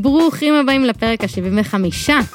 ברוכים הבאים לפרק ה-75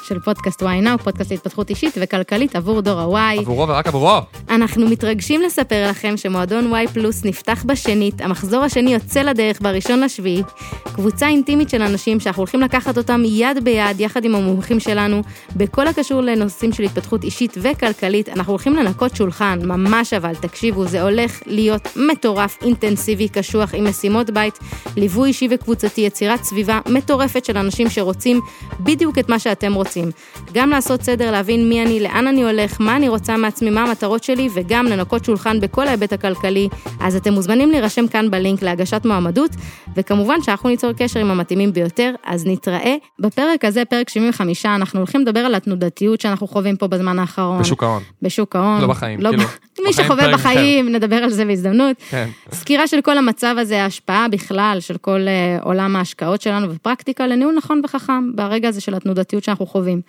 של פודקאסט וואי נאו, פודקאסט להתפתחות אישית וכלכלית עבור דור הוואי. עבורו ורק עבורו. אנחנו מתרגשים לספר לכם שמועדון וואי פלוס נפתח בשנית, המחזור השני יוצא לדרך בראשון לשביעי. קבוצה אינטימית של אנשים שאנחנו הולכים לקחת אותם יד ביד, יחד עם המומחים שלנו, בכל הקשור לנושאים של התפתחות אישית וכלכלית. אנחנו הולכים לנקות שולחן, ממש אבל, תקשיבו, זה הולך להיות מטורף, אינטנסיבי, קשוח, עם משימות בית, ליווי אישי וקבוצתי, יצירת סביבה מטורפת של אנשים שרוצים בדיוק את מה שאתם רוצים. גם לעשות סדר, להבין מי אני, לאן אני הולך, מה אני רוצה מעצמי, מה המטרות שלי, וגם לנקות שולחן בכל ההיבט הכלכלי. אז אתם מוזמנים להירשם כאן בלינק להגשת מועמדות, וכמובן שאנחנו ניצור קשר עם המתאימים ביותר, אז נתראה. בפרק הזה, פרק 75, אנחנו הולכים לדבר על התנודתיות שאנחנו חווים פה בזמן האחרון. בשוק ההון. בשוק ההון. לא בחיים, לא כאילו, מי שחווה בחיים, נדבר על זה בהזדמנות. כן. סקירה של כל המצב הזה, ההשפעה בכלל של כל אה, עולם ההשקעות שלנו ופרקטיקה לניהול נכון וחכם ברגע הזה של התנודתיות שאנחנו חווים.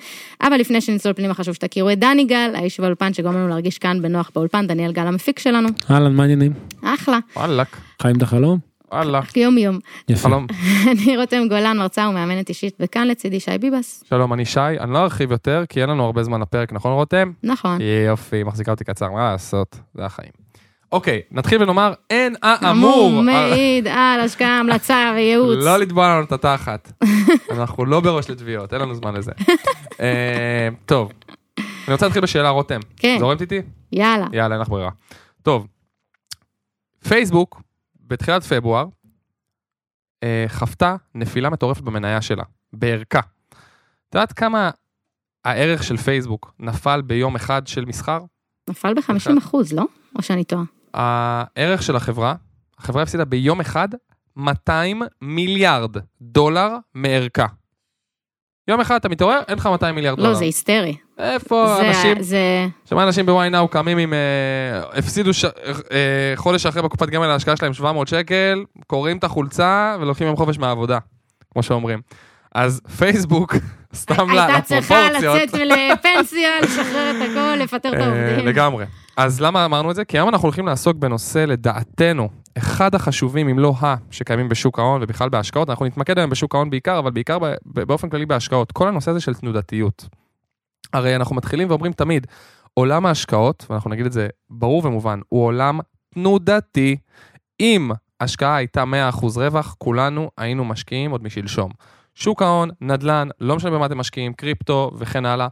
אבל לפני שנצלול פנימה חשוב שתכירו את דני גל, האיש באולפן שגורם לנו להרגיש כאן בנוח באולפן, דניאל גל המפיק שלנו. אהלן, מה העניינים? אחלה, וואלאק, חיים את החלום? וואלה. יום יום. יפה. חלום. אני רותם גולן, מרצה ומאמנת אישית, וכאן לצידי שי ביבס. שלום, אני שי, אני לא ארחיב יותר, כי אין לנו הרבה זמן לפרק, נכון רותם? נכון. יופי, מחזיקה אותי קצר, מה לעשות? זה החיים. אוקיי, נתחיל ונאמר, אין האמור. אמור, מעיד על השקעה, המלצה וייעוץ. לא לתבוע לנו את התחת. אנחנו לא בראש לתביעות, אין לנו זמן לזה. אה, טוב, אני רוצה להתחיל בשאלה, רותם. כן. זורמת איתי? יאללה. יאללה, אין לך ברירה. טוב, פייסבוק, בתחילת פברואר, אה, חוותה נפילה מטורפת במניה שלה, בערכה. את יודעת כמה הערך של פייסבוק נפל ביום אחד של מסחר? נפל ב-50 אחוז, לא? או שאני טועה? הערך של החברה, החברה הפסידה ביום אחד 200 מיליארד דולר מערכה. יום אחד אתה מתעורר, אין לך 200 מיליארד דולר. לא, זה היסטרי. איפה זה- אנשים, זה... שמע אנשים בוואי נאו קמים עם, אה, הפסידו ש... אה, חודש אחרי בקופת גמל ההשקעה שלהם 700 שקל, קוראים את החולצה ולוקחים יום חופש מהעבודה, כמו שאומרים. אז פייסבוק, סתם ל- הייתה צריכה לפרופורציות. לצאת לפנסיה, לשחרר את הכל, לפטר את אה, העובדים. לגמרי. אז למה אמרנו את זה? כי היום אנחנו הולכים לעסוק בנושא, לדעתנו, אחד החשובים, אם לא ה, שקיימים בשוק ההון ובכלל בהשקעות. אנחנו נתמקד היום בשוק ההון בעיקר, אבל בעיקר באופן כללי בהשקעות. כל הנושא הזה של תנודתיות. הרי אנחנו מתחילים ואומרים תמיד, עולם ההשקעות, ואנחנו נגיד את זה ברור ומובן, הוא עולם תנודתי. אם השקעה הייתה 100% רווח, כולנו היינו משקיעים עוד משלשום. שוק ההון, נדל"ן, לא משנה במה אתם משקיעים, קריפטו וכן הלאה,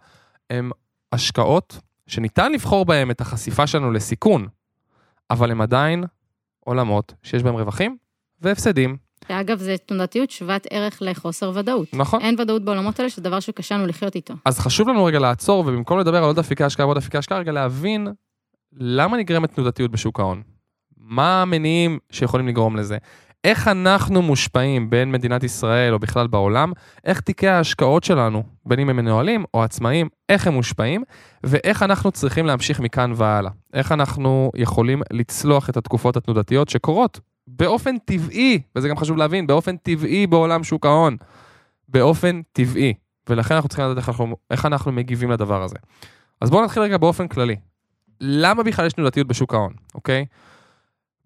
הם השקעות שניתן לבחור בהם את החשיפה שלנו לסיכון, אבל הם עדיין עולמות שיש בהם רווחים והפסדים. שאגב, זה תנודתיות שוות ערך לחוסר ודאות. נכון. אין ודאות בעולמות האלה, שזה דבר שקשה לנו לחיות איתו. אז חשוב לנו רגע לעצור, ובמקום לדבר על עוד אפיקי השקעה ועוד אפיקי השקעה, רגע להבין למה נגרמת תנודתיות בשוק ההון. מה המניעים שיכולים לגרום לזה? איך אנחנו מושפעים בין מדינת ישראל או בכלל בעולם, איך תיקי ההשקעות שלנו, בין אם הם מנוהלים או עצמאים, איך הם מושפעים, ואיך אנחנו צריכים להמשיך מכאן והלאה. איך אנחנו יכולים לצלוח את התקופות התנודתיות שקורות באופן טבעי, וזה גם חשוב להבין, באופן טבעי בעולם שוק ההון. באופן טבעי. ולכן אנחנו צריכים לדעת איך אנחנו, איך אנחנו מגיבים לדבר הזה. אז בואו נתחיל רגע באופן כללי. למה בכלל יש תנודתיות בשוק ההון, אוקיי?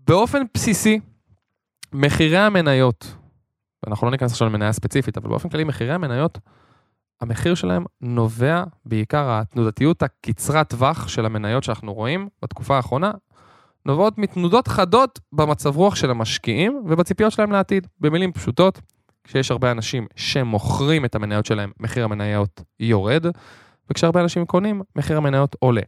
באופן בסיסי, מחירי המניות, ואנחנו לא ניכנס עכשיו למניה ספציפית, אבל באופן כללי מחירי המניות, המחיר שלהם נובע בעיקר התנודתיות הקצרת טווח של המניות שאנחנו רואים בתקופה האחרונה, נובעות מתנודות חדות במצב רוח של המשקיעים ובציפיות שלהם לעתיד. במילים פשוטות, כשיש הרבה אנשים שמוכרים את המניות שלהם, מחיר המניות יורד, וכשהרבה אנשים קונים, מחיר המניות עולה.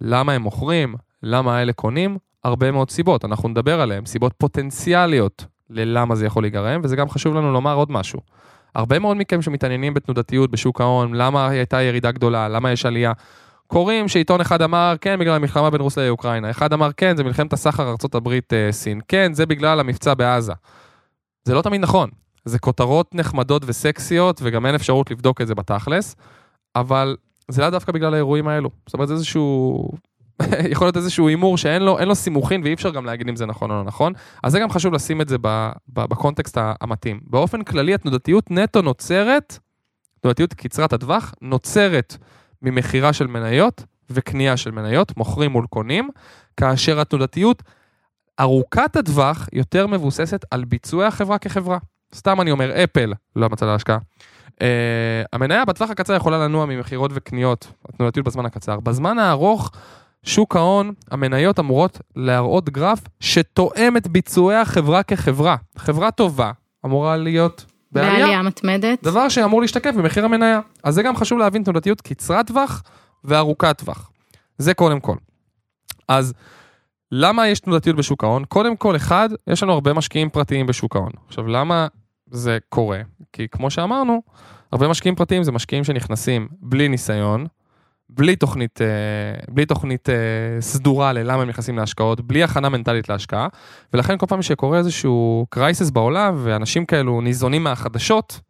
למה הם מוכרים? למה האלה קונים? הרבה מאוד סיבות, אנחנו נדבר עליהן, סיבות פוטנציאליות ללמה זה יכול להיגרם, וזה גם חשוב לנו לומר עוד משהו. הרבה מאוד מכם שמתעניינים בתנודתיות בשוק ההון, למה הייתה ירידה גדולה, למה יש עלייה, קוראים שעיתון אחד אמר כן בגלל המלחמה בין רוסיה לאוקראינה, אחד אמר כן זה מלחמת הסחר ארה"ב אה, סין, כן זה בגלל המבצע בעזה. זה לא תמיד נכון, זה כותרות נחמדות וסקסיות וגם אין אפשרות לבדוק את זה בתכלס, אבל זה לאו דווקא בגלל האירועים האלו. זאת אומרת זה איזשהו, יכול להיות איזשהו הימור שאין לו, לו סימוכין ואי אפשר גם להגיד אם זה נכון או לא נכון, אז זה גם חשוב לשים את זה בקונטקסט המתאים. באופן כללי התנודתיות נטו נוצרת, תנודתיות קצרת הטווח, נוצרת ממכירה של מניות וקנייה של מניות, מוכרים מול קונים, כאשר התנודתיות ארוכת הטווח יותר מבוססת על ביצועי החברה כחברה. סתם אני אומר, אפל, לא מצא להשקעה, Uh, המניה בטווח הקצר יכולה לנוע ממכירות וקניות, התנועתיות בזמן הקצר. בזמן הארוך, שוק ההון, המניות אמורות להראות גרף שתואם את ביצועי החברה כחברה. חברה טובה אמורה להיות בעלייה. בעלייה מתמדת. דבר שאמור להשתקף במחיר המניה. אז זה גם חשוב להבין תנודתיות קצרת טווח וארוכת טווח. זה קודם כל. אז למה יש תנודתיות בשוק ההון? קודם כל, אחד, יש לנו הרבה משקיעים פרטיים בשוק ההון. עכשיו, למה זה קורה? כי כמו שאמרנו, הרבה משקיעים פרטיים זה משקיעים שנכנסים בלי ניסיון, בלי תוכנית, אה, בלי תוכנית אה, סדורה ללמה הם נכנסים להשקעות, בלי הכנה מנטלית להשקעה, ולכן כל פעם שקורה איזשהו קרייסס בעולם, ואנשים כאלו ניזונים מהחדשות,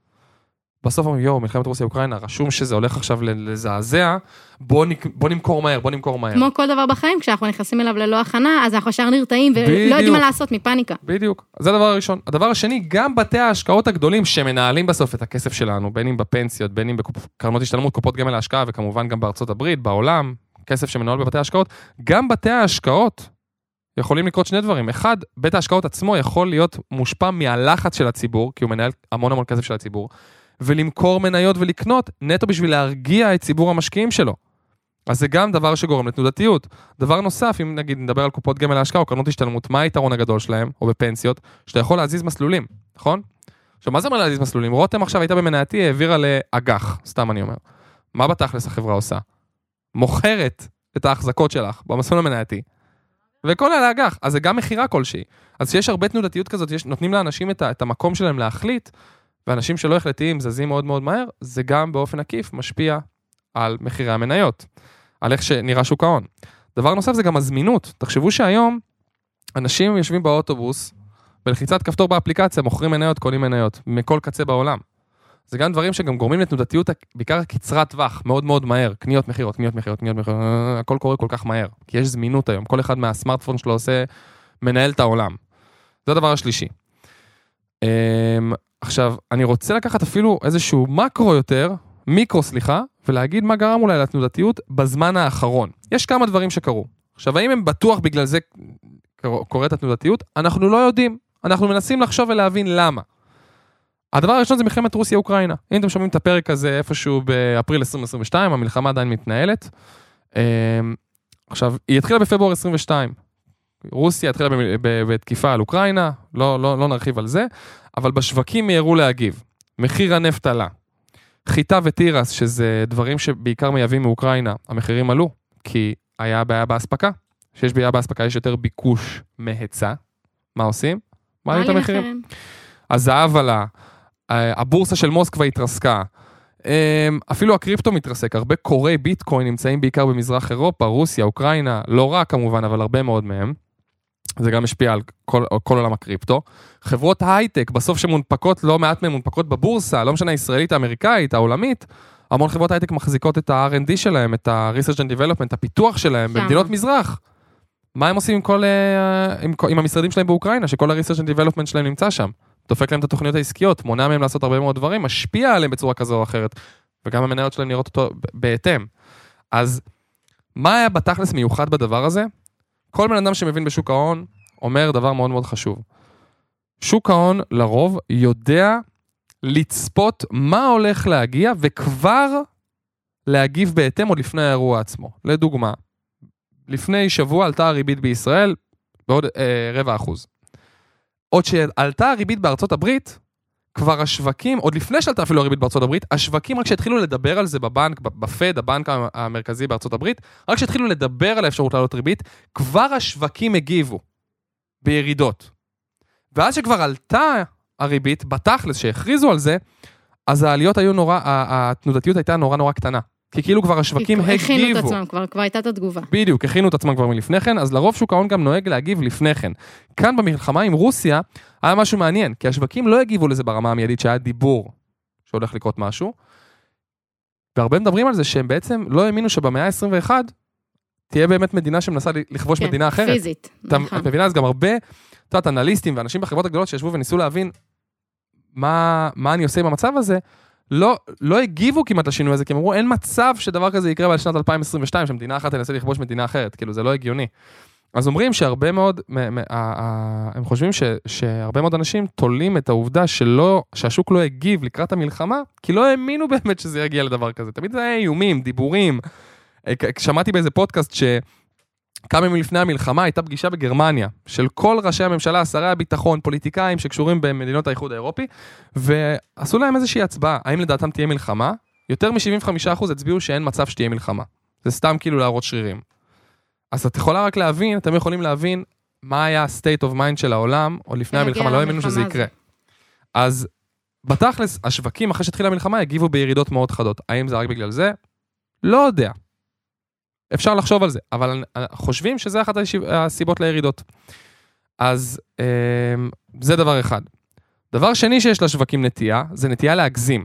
בסוף אומרים, יואו, מלחמת רוסיה-אוקראינה, רשום שזה הולך עכשיו לזעזע, בוא, נק... בוא נמכור מהר, בוא נמכור מהר. כמו כל דבר בחיים, כשאנחנו נכנסים אליו ללא הכנה, אז אנחנו ישר נרתעים ולא יודעים מה לעשות מפאניקה. בדיוק, זה הדבר הראשון. הדבר השני, גם בתי ההשקעות הגדולים שמנהלים בסוף את הכסף שלנו, בין אם בפנסיות, בין אם בקרנות השתלמות, קופות גמל להשקעה, וכמובן גם בארצות הברית, בעולם, כסף שמנוהל בבתי ההשקעות, גם בתי ההשקעות יכולים לקרות שני דברים. אחד, בית ההשקעות עצמו יכול להיות מושפע מהלחץ של הציבור, כי הוא מנהל המון המון כסף של הציבור. ולמכור מניות ולקנות נטו בשביל להרגיע את ציבור המשקיעים שלו. אז זה גם דבר שגורם לתנודתיות. דבר נוסף, אם נגיד נדבר על קופות גמל להשקעה או קרנות השתלמות, מה היתרון הגדול שלהם, או בפנסיות, שאתה יכול להזיז מסלולים, נכון? עכשיו, מה זה אומר להזיז מסלולים? רותם עכשיו הייתה במנייתי, העבירה לאג"ח, סתם אני אומר. מה בתכלס החברה עושה? מוכרת את ההחזקות שלך במסלול המנייתי, וכל אלה אג"ח, אז זה גם מכירה כלשהי. אז כשיש הרבה תנודתיות כזאת, יש, נותנים לאנשים את, את המקום שלהם להחליט, ואנשים שלא החלטיים זזים מאוד מאוד מהר, זה גם באופן עקיף משפיע על מחירי המניות, על איך שנראה שוק ההון. דבר נוסף זה גם הזמינות. תחשבו שהיום אנשים יושבים באוטובוס, בלחיצת כפתור באפליקציה מוכרים מניות, קונים מניות, מכל קצה בעולם. זה גם דברים שגם גורמים לתנודתיות, בעיקר קצרת טווח, מאוד מאוד מהר. קניות, מכירות, קניות, מכירות, קניות, מכירות, הכל קורה כל כך מהר. כי יש זמינות היום, כל אחד מהסמארטפון שלו עושה, מנהל את העולם. זה הדבר השלישי. עכשיו, אני רוצה לקחת אפילו איזשהו מקרו יותר, מיקרו סליחה, ולהגיד מה גרם אולי לתנודתיות בזמן האחרון. יש כמה דברים שקרו. עכשיו, האם הם בטוח בגלל זה קורית התנודתיות? אנחנו לא יודעים. אנחנו מנסים לחשוב ולהבין למה. הדבר הראשון זה מלחמת רוסיה-אוקראינה. אם אתם שומעים את הפרק הזה איפשהו באפריל 2022, המלחמה עדיין מתנהלת. אמ, עכשיו, היא התחילה בפברואר 22. רוסיה התחילה בתקיפה על אוקראינה, לא, לא, לא נרחיב על זה, אבל בשווקים מיהרו להגיב. מחיר הנפט עלה. חיטה ותירס, שזה דברים שבעיקר מייבאים מאוקראינה, המחירים עלו, כי היה בעיה באספקה. כשיש בעיה באספקה יש יותר ביקוש מהיצע. מה עושים? מעלים את המחירים. הזהב עלה, הבורסה של מוסקבה התרסקה. אמ, אפילו הקריפטו מתרסק, הרבה קוראי ביטקוין נמצאים בעיקר במזרח אירופה, רוסיה, אוקראינה, לא רק כמובן, אבל הרבה מאוד מהם. זה גם משפיע על כל, על כל עולם הקריפטו. חברות הייטק, בסוף שמונפקות, לא מעט מהן מונפקות בבורסה, לא משנה, הישראלית, האמריקאית, העולמית, המון חברות הייטק מחזיקות את ה-R&D שלהם, את ה-Research and Development, הפיתוח שלהם שם. במדינות מזרח. מה הם עושים עם, כל, אה, עם, עם המשרדים שלהם באוקראינה, שכל ה-Research and Development שלהם נמצא שם? דופק להם את התוכניות העסקיות, מונע מהם לעשות הרבה מאוד דברים, משפיע עליהם בצורה כזו או אחרת, וגם המניות שלהם נראות אותו בהתאם. אז מה היה בתכלס מיוחד בדבר הזה? כל בן אדם שמבין בשוק ההון אומר דבר מאוד מאוד חשוב. שוק ההון לרוב יודע לצפות מה הולך להגיע וכבר להגיב בהתאם עוד לפני האירוע עצמו. לדוגמה, לפני שבוע עלתה הריבית בישראל בעוד אה, רבע אחוז. עוד שעלתה הריבית בארצות הברית, כבר השווקים, עוד לפני שעלתה אפילו הריבית בארצות הברית, השווקים רק שהתחילו לדבר על זה בבנק, בפד, הבנק המרכזי בארצות הברית, רק שהתחילו לדבר על האפשרות לעלות ריבית, כבר השווקים הגיבו בירידות. ואז שכבר עלתה הריבית, בתכלס שהכריזו על זה, אז העליות היו נורא, התנודתיות הייתה נורא נורא קטנה. כי כאילו כבר השווקים הגיבו. הכינו את עצמם כבר, כבר הייתה את התגובה. בדיוק, הכינו את עצמם כבר מלפני כן, אז לרוב שוק ההון גם נוהג להגיב לפני כן. כאן במלחמה עם רוסיה, היה משהו מעניין, כי השווקים לא הגיבו לזה ברמה המיידית שהיה דיבור שהולך לקרות משהו, והרבה מדברים על זה שהם בעצם לא האמינו שבמאה ה-21 תהיה באמת מדינה שמנסה לכבוש כן, מדינה אחרת. פיזית. אתה נכון. מבינה? אז גם הרבה, את יודעת, אנליסטים ואנשים בחברות הגדולות שישבו וניסו להבין מה, מה אני עושה עם המצב הזה, לא, לא הגיבו כמעט לשינוי הזה, כי הם אמרו, אין מצב שדבר כזה יקרה בשנת 2022, שמדינה אחת תנסה לכבוש מדינה אחרת, כאילו, זה לא הגיוני. אז אומרים שהרבה מאוד, הם חושבים ש, שהרבה מאוד אנשים תולים את העובדה שלא, שהשוק לא הגיב לקראת המלחמה, כי לא האמינו באמת שזה יגיע לדבר כזה. תמיד זה היה איומים, דיבורים. אה, שמעתי באיזה פודקאסט שכמה ימים לפני המלחמה הייתה פגישה בגרמניה, של כל ראשי הממשלה, שרי הביטחון, פוליטיקאים שקשורים במדינות האיחוד האירופי, ועשו להם איזושהי הצבעה, האם לדעתם תהיה מלחמה? יותר מ-75% הצביעו שאין מצב שתהיה מלחמה. זה סתם כאילו להראות שרירים. אז את יכולה רק להבין, אתם יכולים להבין מה היה ה-state of mind של העולם, או לפני המלחמה, לא האמינו שזה. יקרה. אז בתכלס, השווקים אחרי שהתחילה המלחמה הגיבו בירידות מאוד חדות. האם זה רק בגלל זה? לא יודע. אפשר לחשוב על זה, אבל חושבים שזה אחת הסיבות לירידות. אז אמ, זה דבר אחד. דבר שני שיש לשווקים נטייה, זה נטייה להגזים.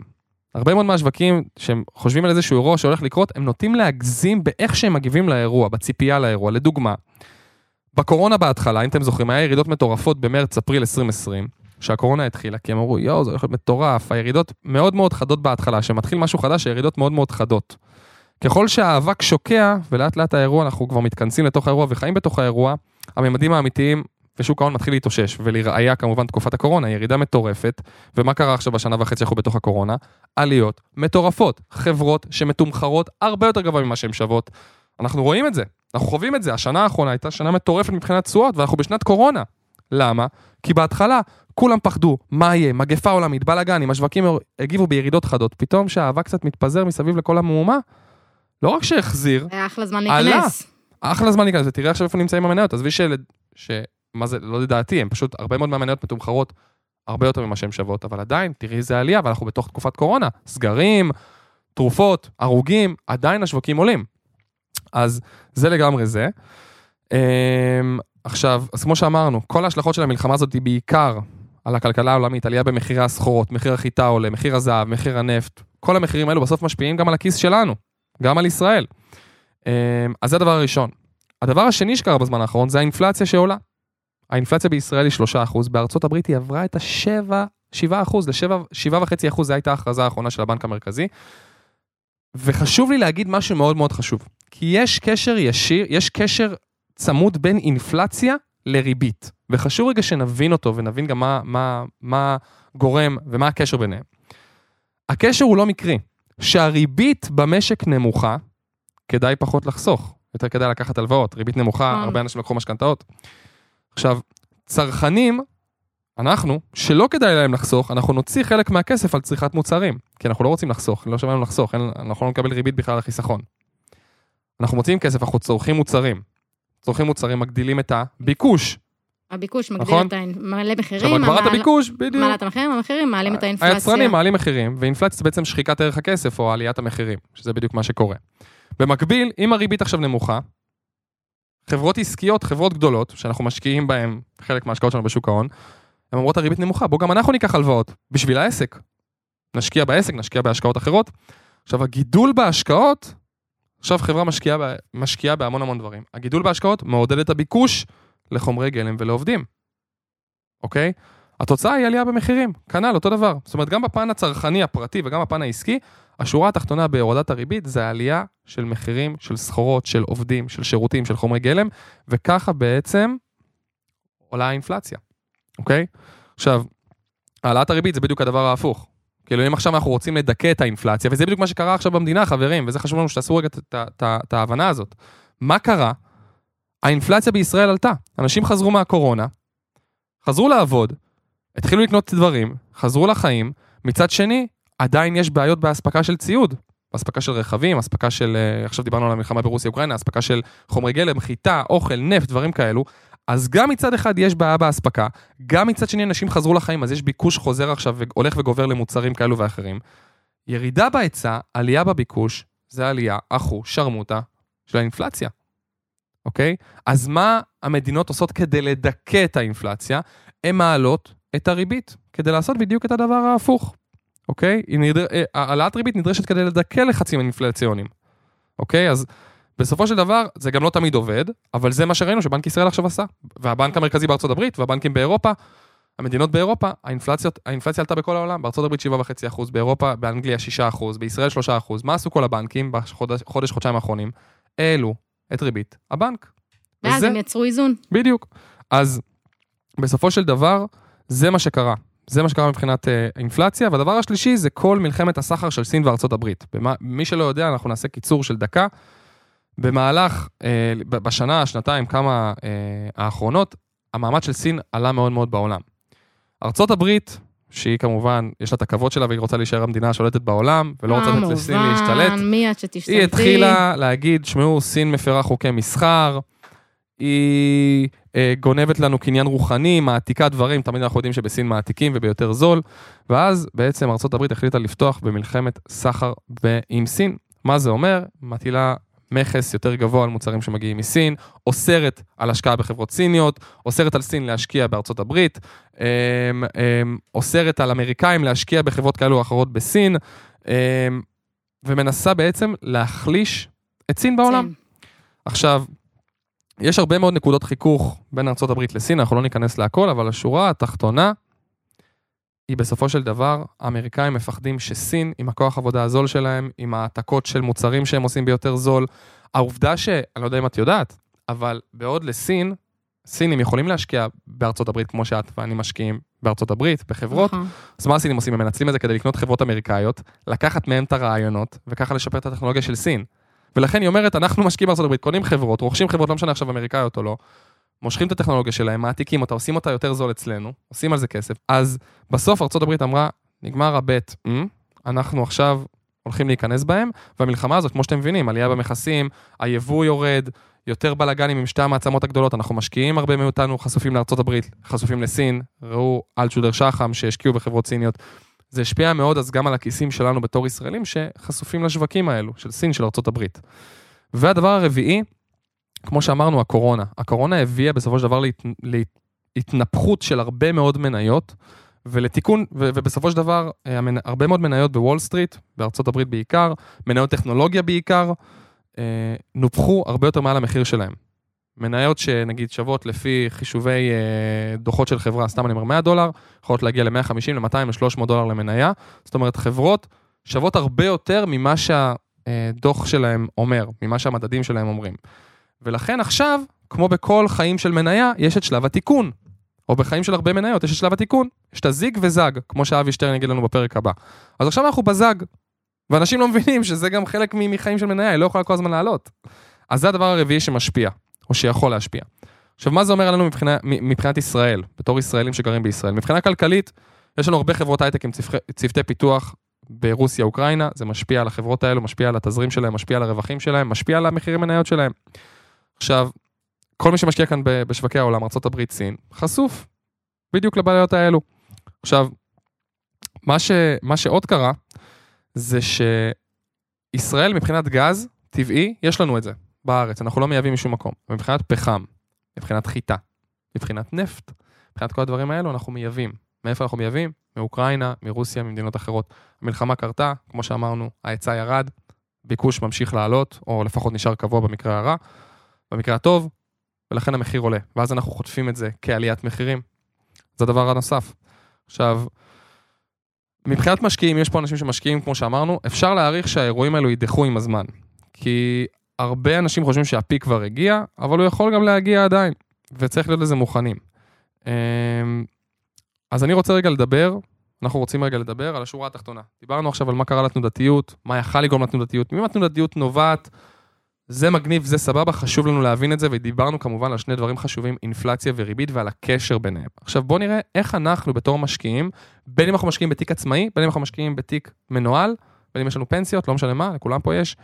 הרבה מאוד מהשווקים שהם חושבים על איזשהו אירוע שהולך לקרות, הם נוטים להגזים באיך שהם מגיבים לאירוע, בציפייה לאירוע. לדוגמה, בקורונה בהתחלה, אם אתם זוכרים, היה ירידות מטורפות במרץ-אפריל 2020, שהקורונה התחילה, כי הם אמרו, יואו, זה הולך להיות מטורף, הירידות מאוד מאוד חדות בהתחלה, כשמתחיל משהו חדש, הירידות מאוד מאוד חדות. ככל שהאבק שוקע, ולאט לאט האירוע, אנחנו כבר מתכנסים לתוך האירוע וחיים בתוך האירוע, הממדים האמיתיים ושוק ההון מתחיל להתאושש, ולראיה כמובן תקופת הקורונה, ירידה מטורפת, ומה קרה עכשיו בשנה וחצי אנחנו בתוך הקורונה? עליות מטורפות, חברות שמתומחרות הרבה יותר גבוה ממה שהן שוות. אנחנו רואים את זה, אנחנו חווים את זה, השנה האחרונה הייתה שנה מטורפת מבחינת תשואות, ואנחנו בשנת קורונה. למה? כי בהתחלה כולם פחדו, מה יהיה, מגפה עולמית, בלאגנים, השווקים הגיבו בירידות חדות, פתאום שהאבק קצת מתפזר מסביב לכל המהומה, לא רק שהחזיר, היה אחלה זמן עלה. להיכנס. אחלה זמן להיכנס, ותראה עכשיו איפה נמצאים המניות, עזבי של... ש... מה זה, לא לדעתי, הם פשוט, הרבה מאוד מהמניות מתומחרות הרבה יותר ממה שהן שוות, אבל עדיין, תראי איזה עלייה, ואנחנו בתוך תקופת קורונה, סגרים, תרופות, הרוגים, עדיין השווקים עולים. אז זה לגמרי זה. אמ, עכשיו, אז כמו שאמרנו, כל ההשלכות של המלחמה הזאת היא בעיקר על הכלכלה העולמית, עלייה במחירי הסחורות, מחיר החיטה עולה, מחיר הזהב, מחיר הנפט, כל המחירים האלו בסוף משפיעים גם על הכיס שלנו, גם על ישראל. אמ, אז זה הדבר הראשון. הדבר השני שקרה בזמן האחרון זה האינפלציה שעולה. האינפלציה בישראל היא 3%, בארצות הברית היא עברה את ה-7, 7%, ל-7.5%, זו הייתה ההכרזה האחרונה של הבנק המרכזי. וחשוב לי להגיד משהו מאוד מאוד חשוב, כי יש קשר ישיר, יש קשר צמוד בין אינפלציה לריבית, וחשוב רגע שנבין אותו ונבין גם מה, מה, מה גורם ומה הקשר ביניהם. הקשר הוא לא מקרי, שהריבית במשק נמוכה, כדאי פחות לחסוך, יותר כדאי לקחת הלוואות, ריבית נמוכה, נכון. הרבה אנשים לקחו משכנתאות. עכשיו, צרכנים, אנחנו, שלא כדאי להם לחסוך, אנחנו נוציא חלק מהכסף על צריכת מוצרים, כי אנחנו לא רוצים לחסוך, לא שווה לנו לחסוך, אין, אנחנו לא נקבל ריבית בכלל על החיסכון. אנחנו מוציאים כסף, אנחנו צורכים מוצרים. צורכים מוצרים, מגדילים את הביקוש. הביקוש מגדיל נכון. את. מעלה מחירים. עכשיו, הגברת המעלה- הביקוש, בדיוק. מעלה את המחירים, המחירים מעלים את האינפלציה. היצרנים מעלים מחירים, ואינפלציה זה בעצם שחיקת ערך הכסף או עליית המחירים, שזה בדיוק מה שקורה. במקביל, אם הריבית עכשיו נמוכה, חברות עסקיות, חברות גדולות, שאנחנו משקיעים בהן חלק מההשקעות שלנו בשוק ההון, הן אומרות הריבית נמוכה, בוא גם אנחנו ניקח הלוואות, בשביל העסק. נשקיע בעסק, נשקיע בהשקעות אחרות. עכשיו, הגידול בהשקעות, עכשיו חברה משקיעה, משקיעה בהמון המון דברים. הגידול בהשקעות מעודד את הביקוש לחומרי גלם ולעובדים, אוקיי? התוצאה היא עלייה במחירים, כנ"ל, אותו דבר. זאת אומרת, גם בפן הצרכני הפרטי וגם בפן העסקי, השורה התחתונה בהורדת הריבית זה העלייה של מחירים, של סחורות, של עובדים, של שירותים, של חומרי גלם, וככה בעצם עולה האינפלציה, אוקיי? עכשיו, העלאת הריבית זה בדיוק הדבר ההפוך. כאילו אם עכשיו אנחנו רוצים לדכא את האינפלציה, וזה בדיוק מה שקרה עכשיו במדינה, חברים, וזה חשוב לנו שתעשו רגע את- ההבנה הזאת. מה קרה? האינפלציה בישראל עלתה. אנשים חזרו מהקורונה, חזרו לעבוד, התחילו לקנות דברים, חזרו לחיים, מצד שני, עדיין יש בעיות באספקה של ציוד. אספקה של רכבים, אספקה של, אה, עכשיו דיברנו על המלחמה ברוסיה-אוקראינה, אספקה של חומרי גלם, חיטה, אוכל, נפט, דברים כאלו. אז גם מצד אחד יש בעיה באספקה, גם מצד שני אנשים חזרו לחיים, אז יש ביקוש חוזר עכשיו והולך וגובר למוצרים כאלו ואחרים. ירידה בהיצע, עלייה בביקוש, זה עלייה, אחו, שרמוטה של האינפלציה, אוקיי? אז מה המדינות עושות כדי לדכא את האינפלציה? הן מעלות את הריבית, כדי לעשות בדיוק את הדבר ההפוך, אוקיי? נדר... אה, העלאת ריבית נדרשת כדי לדכא לחצים אינפלציוניים, אוקיי? אז בסופו של דבר, זה גם לא תמיד עובד, אבל זה מה שראינו שבנק ישראל עכשיו עשה. והבנק המרכזי בארצות הברית והבנקים באירופה, המדינות באירופה, האינפלציות, האינפלציה עלתה בכל העולם, בארצות הברית 7.5%, באירופה, באנגליה 6%, בישראל 3%. מה עשו כל הבנקים בחודש, חודש, חודשיים האחרונים? העלו את ריבית הבנק. ואז וזה- הם יצרו איזון. בדיוק. אז בסופו של דבר, זה מה שקרה. זה מה שקרה מבחינת אה, אינפלציה, והדבר השלישי זה כל מלחמת הסחר של סין וארצות הברית. במה, מי שלא יודע, אנחנו נעשה קיצור של דקה. במהלך, אה, בשנה, שנתיים, כמה אה, האחרונות, המעמד של סין עלה מאוד מאוד בעולם. ארצות הברית, שהיא כמובן, יש לה את הכבוד שלה והיא רוצה להישאר המדינה השולטת בעולם, ולא רוצה לתת לסין להשתלט. מי את שתשתלטי? היא התחילה להגיד, שמעו, סין מפרה חוקי מסחר, היא אה, גונבת לנו קניין רוחני, מעתיקה דברים, תמיד אנחנו יודעים שבסין מעתיקים וביותר זול, ואז בעצם ארה"ב החליטה לפתוח במלחמת סחר ב- עם סין. מה זה אומר? מטילה מכס יותר גבוה על מוצרים שמגיעים מסין, אוסרת על השקעה בחברות סיניות, אוסרת על סין להשקיע בארצות הברית, אה, אה, אוסרת על אמריקאים להשקיע בחברות כאלו או אחרות בסין, אה, ומנסה בעצם להחליש את סין בעולם. סין. עכשיו, יש הרבה מאוד נקודות חיכוך בין ארה"ב לסין, אנחנו לא ניכנס להכל, אבל השורה התחתונה היא בסופו של דבר, האמריקאים מפחדים שסין, עם הכוח עבודה הזול שלהם, עם העתקות של מוצרים שהם עושים ביותר זול, העובדה ש... אני לא יודע אם את יודעת, אבל בעוד לסין, סינים יכולים להשקיע בארצות הברית כמו שאת ואני משקיעים בארצות הברית, בחברות, נכון. אז מה הסינים עושים? הם מנצלים את זה כדי לקנות חברות אמריקאיות, לקחת מהם את הרעיונות, וככה לשפר את הטכנולוגיה של סין. ולכן היא אומרת, אנחנו משקיעים בארצות הברית, קונים חברות, רוכשים חברות, לא משנה עכשיו אמריקאיות או לא, מושכים את הטכנולוגיה שלהם, מעתיקים אותה, עושים אותה יותר זול אצלנו, עושים על זה כסף. אז בסוף הברית אמרה, נגמר הבט, "מ, אנחנו עכשיו הולכים להיכנס בהם, והמלחמה הזאת, כמו שאתם מבינים, עלייה במכסים, היבוא יורד, יותר בלאגנים עם שתי המעצמות הגדולות, אנחנו משקיעים הרבה מאיתנו, חשופים הברית, חשופים לסין, ראו אלטשודר שחם שהשקיעו בחברות סיניות. זה השפיע מאוד אז גם על הכיסים שלנו בתור ישראלים שחשופים לשווקים האלו, של סין, של הברית. והדבר הרביעי, כמו שאמרנו, הקורונה. הקורונה הביאה בסופו של דבר להת... להתנפחות של הרבה מאוד מניות, ולתיקון, ו- ובסופו של דבר, אה, המנ... הרבה מאוד מניות בוול סטריט, בארצות הברית בעיקר, מניות טכנולוגיה בעיקר, אה, נופחו הרבה יותר מעל המחיר שלהם. מניות שנגיד שוות לפי חישובי אה, דוחות של חברה, סתם אני אומר 100 דולר, יכולות להגיע ל-150, ל-200, ל-300 דולר למניה. זאת אומרת, חברות שוות הרבה יותר ממה שהדוח שלהם אומר, ממה שהמדדים שלהם אומרים. ולכן עכשיו, כמו בכל חיים של מניה, יש את שלב התיקון. או בחיים של הרבה מניות, יש את שלב התיקון. יש את הזיג וזג, כמו שאבי שטרן יגיד לנו בפרק הבא. אז עכשיו אנחנו בזג. ואנשים לא מבינים שזה גם חלק מחיים של מניה, היא לא יכולה כל הזמן לעלות. אז זה הדבר הרביעי שמשפיע, או שיכול להשפיע. עכשיו, מה זה אומר עלינו מבחינה, מבחינת ישראל, בתור ישראלים שגרים בישראל? מבחינה כלכלית, יש לנו הרבה חברות הייטק עם צפחי, צוותי פיתוח ברוסיה, אוקראינה, זה משפיע על החברות האלו, משפיע על התזרים שלהם, משפיע על הרווחים שלהם, משפיע על המחירי מניות שלהם. עכשיו, כל מי שמשקיע כאן בשווקי העולם, ארה"ב, סין, חשוף בדיוק לבעיות האלו. עכשיו, מה, ש, מה שעוד קרה, זה שישראל מבחינת גז טבעי, יש לנו את זה בארץ, אנחנו לא מייבאים משום מקום. מבחינת פחם, מבחינת חיטה, מבחינת נפט, מבחינת כל הדברים האלו, אנחנו מייבאים. מאיפה אנחנו מייבאים? מאוקראינה, מרוסיה, ממדינות אחרות. המלחמה קרתה, כמו שאמרנו, ההיצע ירד, ביקוש ממשיך לעלות, או לפחות נשאר קבוע במקרה הרע, במקרה הטוב, ולכן המחיר עולה. ואז אנחנו חוטפים את זה כעליית מחירים. זה הדבר הנוסף. עכשיו, מבחינת משקיעים, יש פה אנשים שמשקיעים, כמו שאמרנו, אפשר להעריך שהאירועים האלו יידחו עם הזמן. כי הרבה אנשים חושבים שהפיק כבר הגיע, אבל הוא יכול גם להגיע עדיין, וצריך להיות לזה מוכנים. אמ, אז אני רוצה רגע לדבר, אנחנו רוצים רגע לדבר על השורה התחתונה. דיברנו עכשיו על מה קרה לתנודתיות, מה יכל לגרום לתנודתיות, ממי התנודתיות נובעת, זה מגניב, זה סבבה, חשוב לנו להבין את זה, ודיברנו כמובן על שני דברים חשובים, אינפלציה וריבית ועל הקשר ביניהם. עכשיו בואו נראה איך אנחנו בתור משקיעים, בין אם אנחנו משקיעים בתיק עצמאי, בין אם אנחנו משקיעים בתיק מנוהל, בין אם יש לנו פנסיות, לא משנה מה, לכולם פה יש,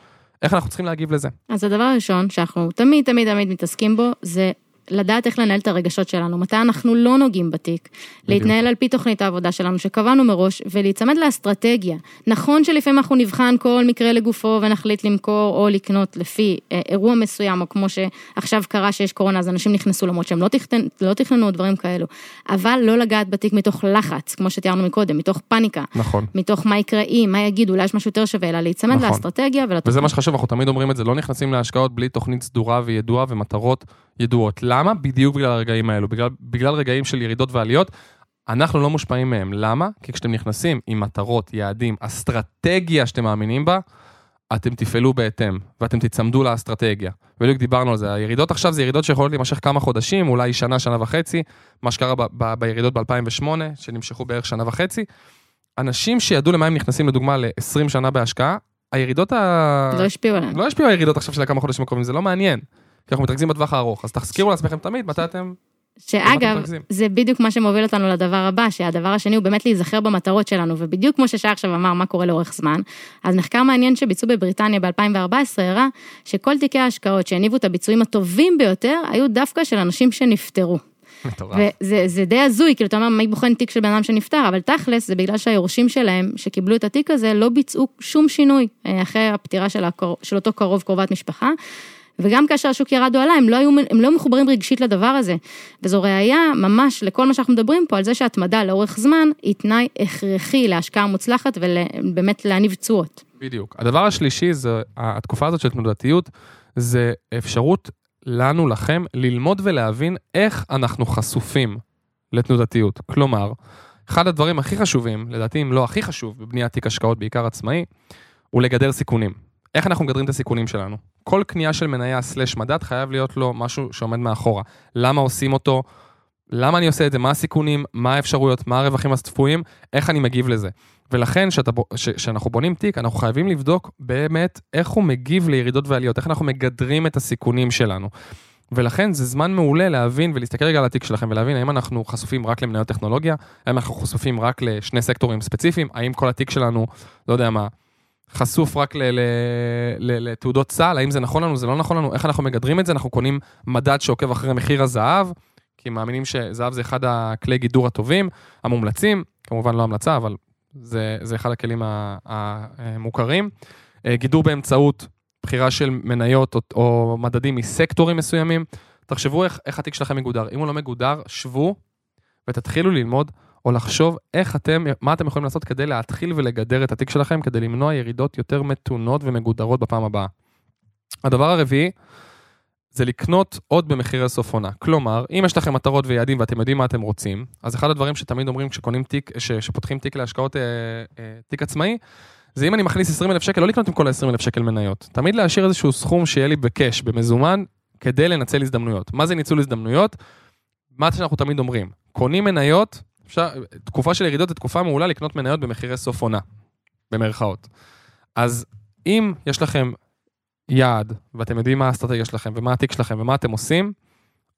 איך אנחנו צריכים להגיב לזה. אז הדבר הראשון שאנחנו תמיד תמיד תמיד מתעסקים בו, זה לדעת איך לנהל את הרגשות שלנו, מתי אנחנו לא נוגעים בתיק, להתנהל על פי תוכנית העבודה שלנו שקבענו מראש, ולהיצמד לאסטרטגיה. נכון שלפעמים אנחנו נבחן כל מקרה לגופו ונחליט למכור או לקנות לפי אה, אירוע מסוים, או כמו שעכשיו קרה שיש קורונה, אז אנשים נכנסו למרות שהם לא, תכנ... לא תכננו דברים כאלו, אבל לא לגעת בתיק מתוך לחץ, כמו שתיארנו מקודם, מתוך פאניקה, נכון. מתוך מה יקרה אם, מה יגידו, אולי יש משהו יותר שווה, אלא להיצמד נכון. לאסטרטגיה ולתוכנית. וזה מה שחשוב, אנחנו תמיד אומרים את זה, לא נכנסים להשקעות בלי תוכנית סדורה וידועה ומטרות ידועות. למה? בדיוק בגלל הרגעים האלו, בגלל, בגלל רגעים של ירידות ועליות. אנחנו לא מושפעים מהם. למה? כי כשאתם נכנסים עם מטרות, יעדים, אסטרטגיה שאתם מאמינים בה, אתם תפעלו בהתאם, ואתם תצמדו לאסטרטגיה. בדיוק דיברנו על זה, הירידות עכשיו זה ירידות שיכולות להימשך כמה חודשים, אולי שנה, שנה וחצי, מה שקרה ב- ב- בירידות ב-2008, שנמשכו בערך שנה וחצי. אנשים שידעו למה הם נכנסים לדוגמה ל-20 שנה בהשקעה, הירידות ה... לא השפיעו עליהם. לא השפיעו הירידות עכשיו של הכמה חודשים הקרובים, זה לא מעניין. כי אנחנו מתרכזים בטווח הארוך, אז תזכירו לעצמכם תמיד מתי אתם... שאגב? זה בדיוק מה שמוביל אותנו לדבר הבא, שהדבר השני הוא באמת להיזכר במטרות שלנו, ובדיוק כמו ששי עכשיו אמר, מה קורה לאורך זמן, אז מחקר מעניין שביצעו בבריטניה ב-2014 הראה שכל תיקי ההשקעות שהניבו את הביצועים הטובים ביותר, היו דווקא של אנשים שנפטרו. מטורף. וזה זה די הזוי, כאילו אתה אומר, מי בוחן תיק של בן אדם שנפטר, אבל תכלס זה בגלל שהיורשים שלהם, שקיבלו את התיק הזה, לא ביצעו שום שינוי אה, אחרי הפטירה של, הקור... של אותו קרוב קרובת משפחה. וגם כאשר השוק ירד או עלה, הם לא, היו, הם לא מחוברים רגשית לדבר הזה. וזו ראייה ממש לכל מה שאנחנו מדברים פה, על זה שהתמדה לאורך זמן היא תנאי הכרחי להשקעה מוצלחת ובאמת להניב תשואות. בדיוק. הדבר השלישי זה, התקופה הזאת של תנודתיות, זה אפשרות לנו, לכם, ללמוד ולהבין איך אנחנו חשופים לתנודתיות. כלומר, אחד הדברים הכי חשובים, לדעתי אם לא הכי חשוב בבניית תיק השקעות, בעיקר עצמאי, הוא לגדר סיכונים. איך אנחנו מגדרים את הסיכונים שלנו? כל קנייה של מניה סלש מדד חייב להיות לו משהו שעומד מאחורה. למה עושים אותו? למה אני עושה את זה? מה הסיכונים? מה האפשרויות? מה הרווחים הצפויים? איך אני מגיב לזה? ולכן, כשאנחנו בונים תיק, אנחנו חייבים לבדוק באמת איך הוא מגיב לירידות ועליות, איך אנחנו מגדרים את הסיכונים שלנו. ולכן זה זמן מעולה להבין ולהסתכל רגע על התיק שלכם ולהבין האם אנחנו חשופים רק למניות טכנולוגיה, האם אנחנו חשופים רק לשני סקטורים ספציפיים, האם כל התיק שלנו, לא יודע מה, חשוף רק לתעודות סל, האם זה נכון לנו, זה לא נכון לנו, איך אנחנו מגדרים את זה, אנחנו קונים מדד שעוקב אחרי מחיר הזהב, כי מאמינים שזהב זה אחד הכלי גידור הטובים, המומלצים, כמובן לא המלצה, אבל זה, זה אחד הכלים המוכרים. גידור באמצעות בחירה של מניות או, או מדדים מסקטורים מסוימים. תחשבו איך, איך התיק שלכם מגודר. אם הוא לא מגודר, שבו ותתחילו ללמוד או לחשוב איך אתם, מה אתם יכולים לעשות כדי להתחיל ולגדר את התיק שלכם, כדי למנוע ירידות יותר מתונות ומגודרות בפעם הבאה. הדבר הרביעי, זה לקנות עוד במחירי סוף עונה. כלומר, אם יש לכם מטרות ויעדים ואתם יודעים מה אתם רוצים, אז אחד הדברים שתמיד אומרים כשקונים תיק, ש, שפותחים תיק להשקעות, אה, אה, תיק עצמאי, זה אם אני מכניס 20 אלף שקל, לא לקנות עם כל ה-20 אלף שקל מניות. תמיד להשאיר איזשהו סכום שיהיה לי בקאש, במזומן, כדי לנצל הזדמנויות. מה זה ניצול הזדמנויות? מה שאנחנו תמיד אומרים, קונים מניות, אפשר, תקופה של ירידות זו תקופה מעולה לקנות מניות במחירי סוף עונה, במרכאות. אז אם יש לכם יעד, ואתם יודעים מה האסטרטגיה שלכם, ומה התיק שלכם, ומה אתם עושים,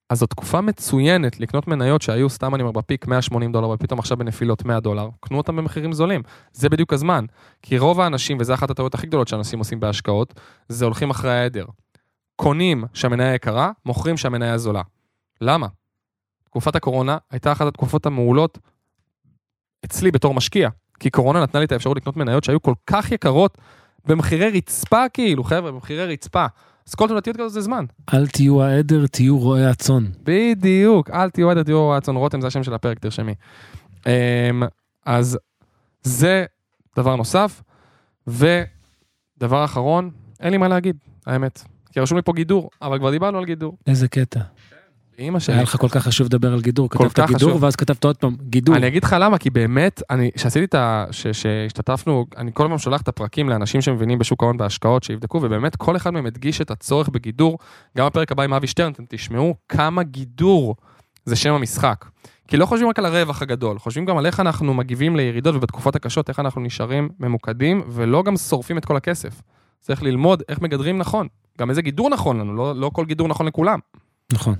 אז זו תקופה מצוינת לקנות מניות שהיו, סתם אני אומר, בפיק 180 דולר, ופתאום עכשיו בנפילות 100 דולר, קנו אותם במחירים זולים. זה בדיוק הזמן. כי רוב האנשים, וזו אחת הטעויות הכי גדולות שאנשים עושים בהשקעות, זה הולכים אחרי העדר. קונים שהמניה יקרה, מוכרים שהמניה זולה. למה? תקופת הקורונה הייתה אחת התקופות המעולות אצלי בתור משקיע, כי קורונה נתנה לי את האפשרות לקנות מניות שהיו כל כך יקרות, במחירי רצפה כאילו, חבר'ה, במחירי רצפה. אז כל תנודתיות כזאת זה זמן. אל תהיו העדר, תהיו רועי הצאן. בדיוק, אל תהיו העדר, תהיו רועי הצאן. רותם זה השם של הפרק, תרשמי. אמ, אז זה דבר נוסף. ודבר אחרון, אין לי מה להגיד, האמת. כי רשום לי פה גידור, אבל כבר דיברנו על גידור. איזה קטע. אמא שלי. היה לך כל כך חשוב לדבר על גידור, כתבת גידור חשוב. ואז כתבת עוד פעם גידור. אני אגיד לך למה, כי באמת, אני, שעשיתי את ה... ש- שהשתתפנו, אני כל הזמן שולח את הפרקים לאנשים שמבינים בשוק ההון בהשקעות, שיבדקו, ובאמת כל אחד מהם הדגיש את הצורך בגידור. גם בפרק הבא עם אבי שטרן, אתם תשמעו כמה גידור זה שם המשחק. כי לא חושבים רק על הרווח הגדול, חושבים גם על איך אנחנו מגיבים לירידות ובתקופות הקשות, איך אנחנו נשארים ממוקדים, ולא גם שורפים את כל הכסף. צריך ללמוד איך מגדרים נכון. גם איזה גידור נכון לנו, לא, לא כל גידור נכון לכולם. נכון.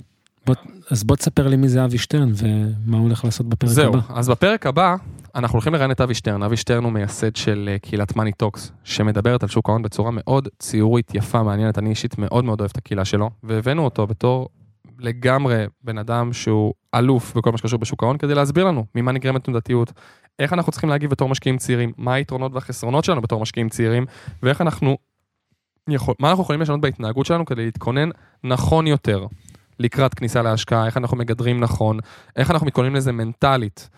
בוא, אז בוא תספר לי מי זה אבי שטרן ומה הוא הולך לעשות בפרק זהו, הבא. אז בפרק הבא, אנחנו הולכים לראיין את אבי שטרן. אבי שטרן הוא מייסד של אה, קהילת מאני טוקס, שמדברת על שוק ההון בצורה מאוד ציורית, יפה, מעניינת. אני אישית מאוד מאוד אוהב את הקהילה שלו, והבאנו אותו בתור לגמרי בן אדם שהוא אלוף בכל מה שקשור בשוק ההון, כדי להסביר לנו ממה נגרמת תנודתיות, איך אנחנו צריכים להגיב בתור משקיעים צעירים, מה היתרונות והחסרונות שלנו בתור משקיעים צעירים, ואיך אנחנו, יכול, מה אנחנו יכולים לשנות בהתנהגות שלנו כדי להתכונן נכון יותר לקראת כניסה להשקעה, איך אנחנו מגדרים נכון, איך אנחנו מתכוננים לזה מנטלית.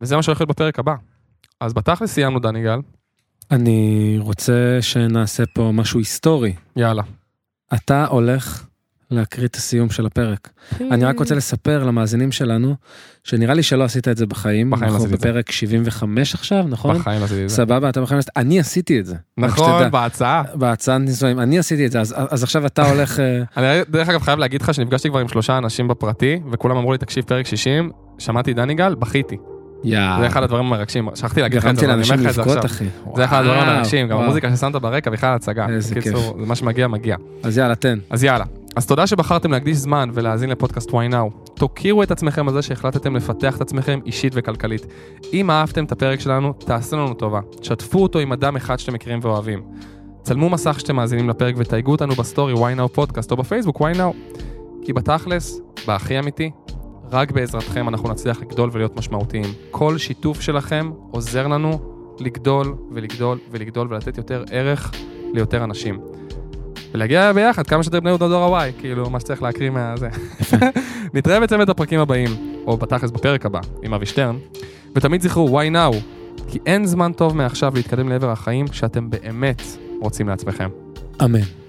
וזה מה שהולך להיות בפרק הבא. אז בתכלס סיימנו, דני גל. אני רוצה שנעשה פה משהו היסטורי. יאללה. אתה הולך להקריא את הסיום של הפרק. אני רק רוצה לספר למאזינים שלנו, שנראה לי שלא עשית את זה בחיים. בחיים לא אנחנו עשיתי את זה. בפרק 75 עכשיו, נכון? בחיים לא עשיתי את זה. סבבה, אתה בחיים, אני עשיתי את זה. נכון. בהצעה. בהצעת נישואים, אני עשיתי את זה, אז, אז עכשיו אתה הולך... אה, אני דרך אגב חייב להגיד לך שנפגשתי כבר עם שלושה אנשים בפרטי, וכולם אמרו לי, תקשיב, פרק 60, שמעתי את דני גל, בכיתי. יאה. זה אחד הדברים המרגשים, שכחתי להגיד לך את זה, אני אומר לאנשים לך את זה לבכות, עכשיו. אחי. זה אחד הדברים המרגשים, גם. המוזיקה ששמת ברקע בכלל הצגה. איזה בקיצור, כיף. זה מה שמגיע, מגיע. אז יאללה, תן. אז יאללה. אז תודה שבחרתם להקדיש זמן ולהאזין לפודקאסט וואי נאו. תוקירו את עצמכם על זה שהחלטתם לפתח את עצמכם אישית וכלכלית. אם אהבתם את הפרק שלנו, תעשו לנו טובה. תשתפו אותו עם אדם אחד שאתם מכירים ואוהבים. צלמו מסך שאתם מאזינים לפרק ותייגו אותנו בסטורי וואי נאו פודקאסט או בפייסבוק וואי נאו. כי בתכלס, בהכי אמיתי, רק בעזרתכם אנחנו נצליח לגדול ולהיות משמעותיים. כל שיתוף שלכם עוזר לנו לגדול ולגדול ולגדול ולתת יותר ערך ליותר אנשים. ולהגיע ביחד כמה שיותר בני יהודה דור ה-Y, כאילו מה שצריך להקריא מהזה. נתראה בצוות הפרקים הבאים, או בתכלס בפרק הבא, עם אבי שטרן, ותמיד זכרו, why now? כי אין זמן טוב מעכשיו להתקדם לעבר החיים שאתם באמת רוצים לעצמכם. אמן.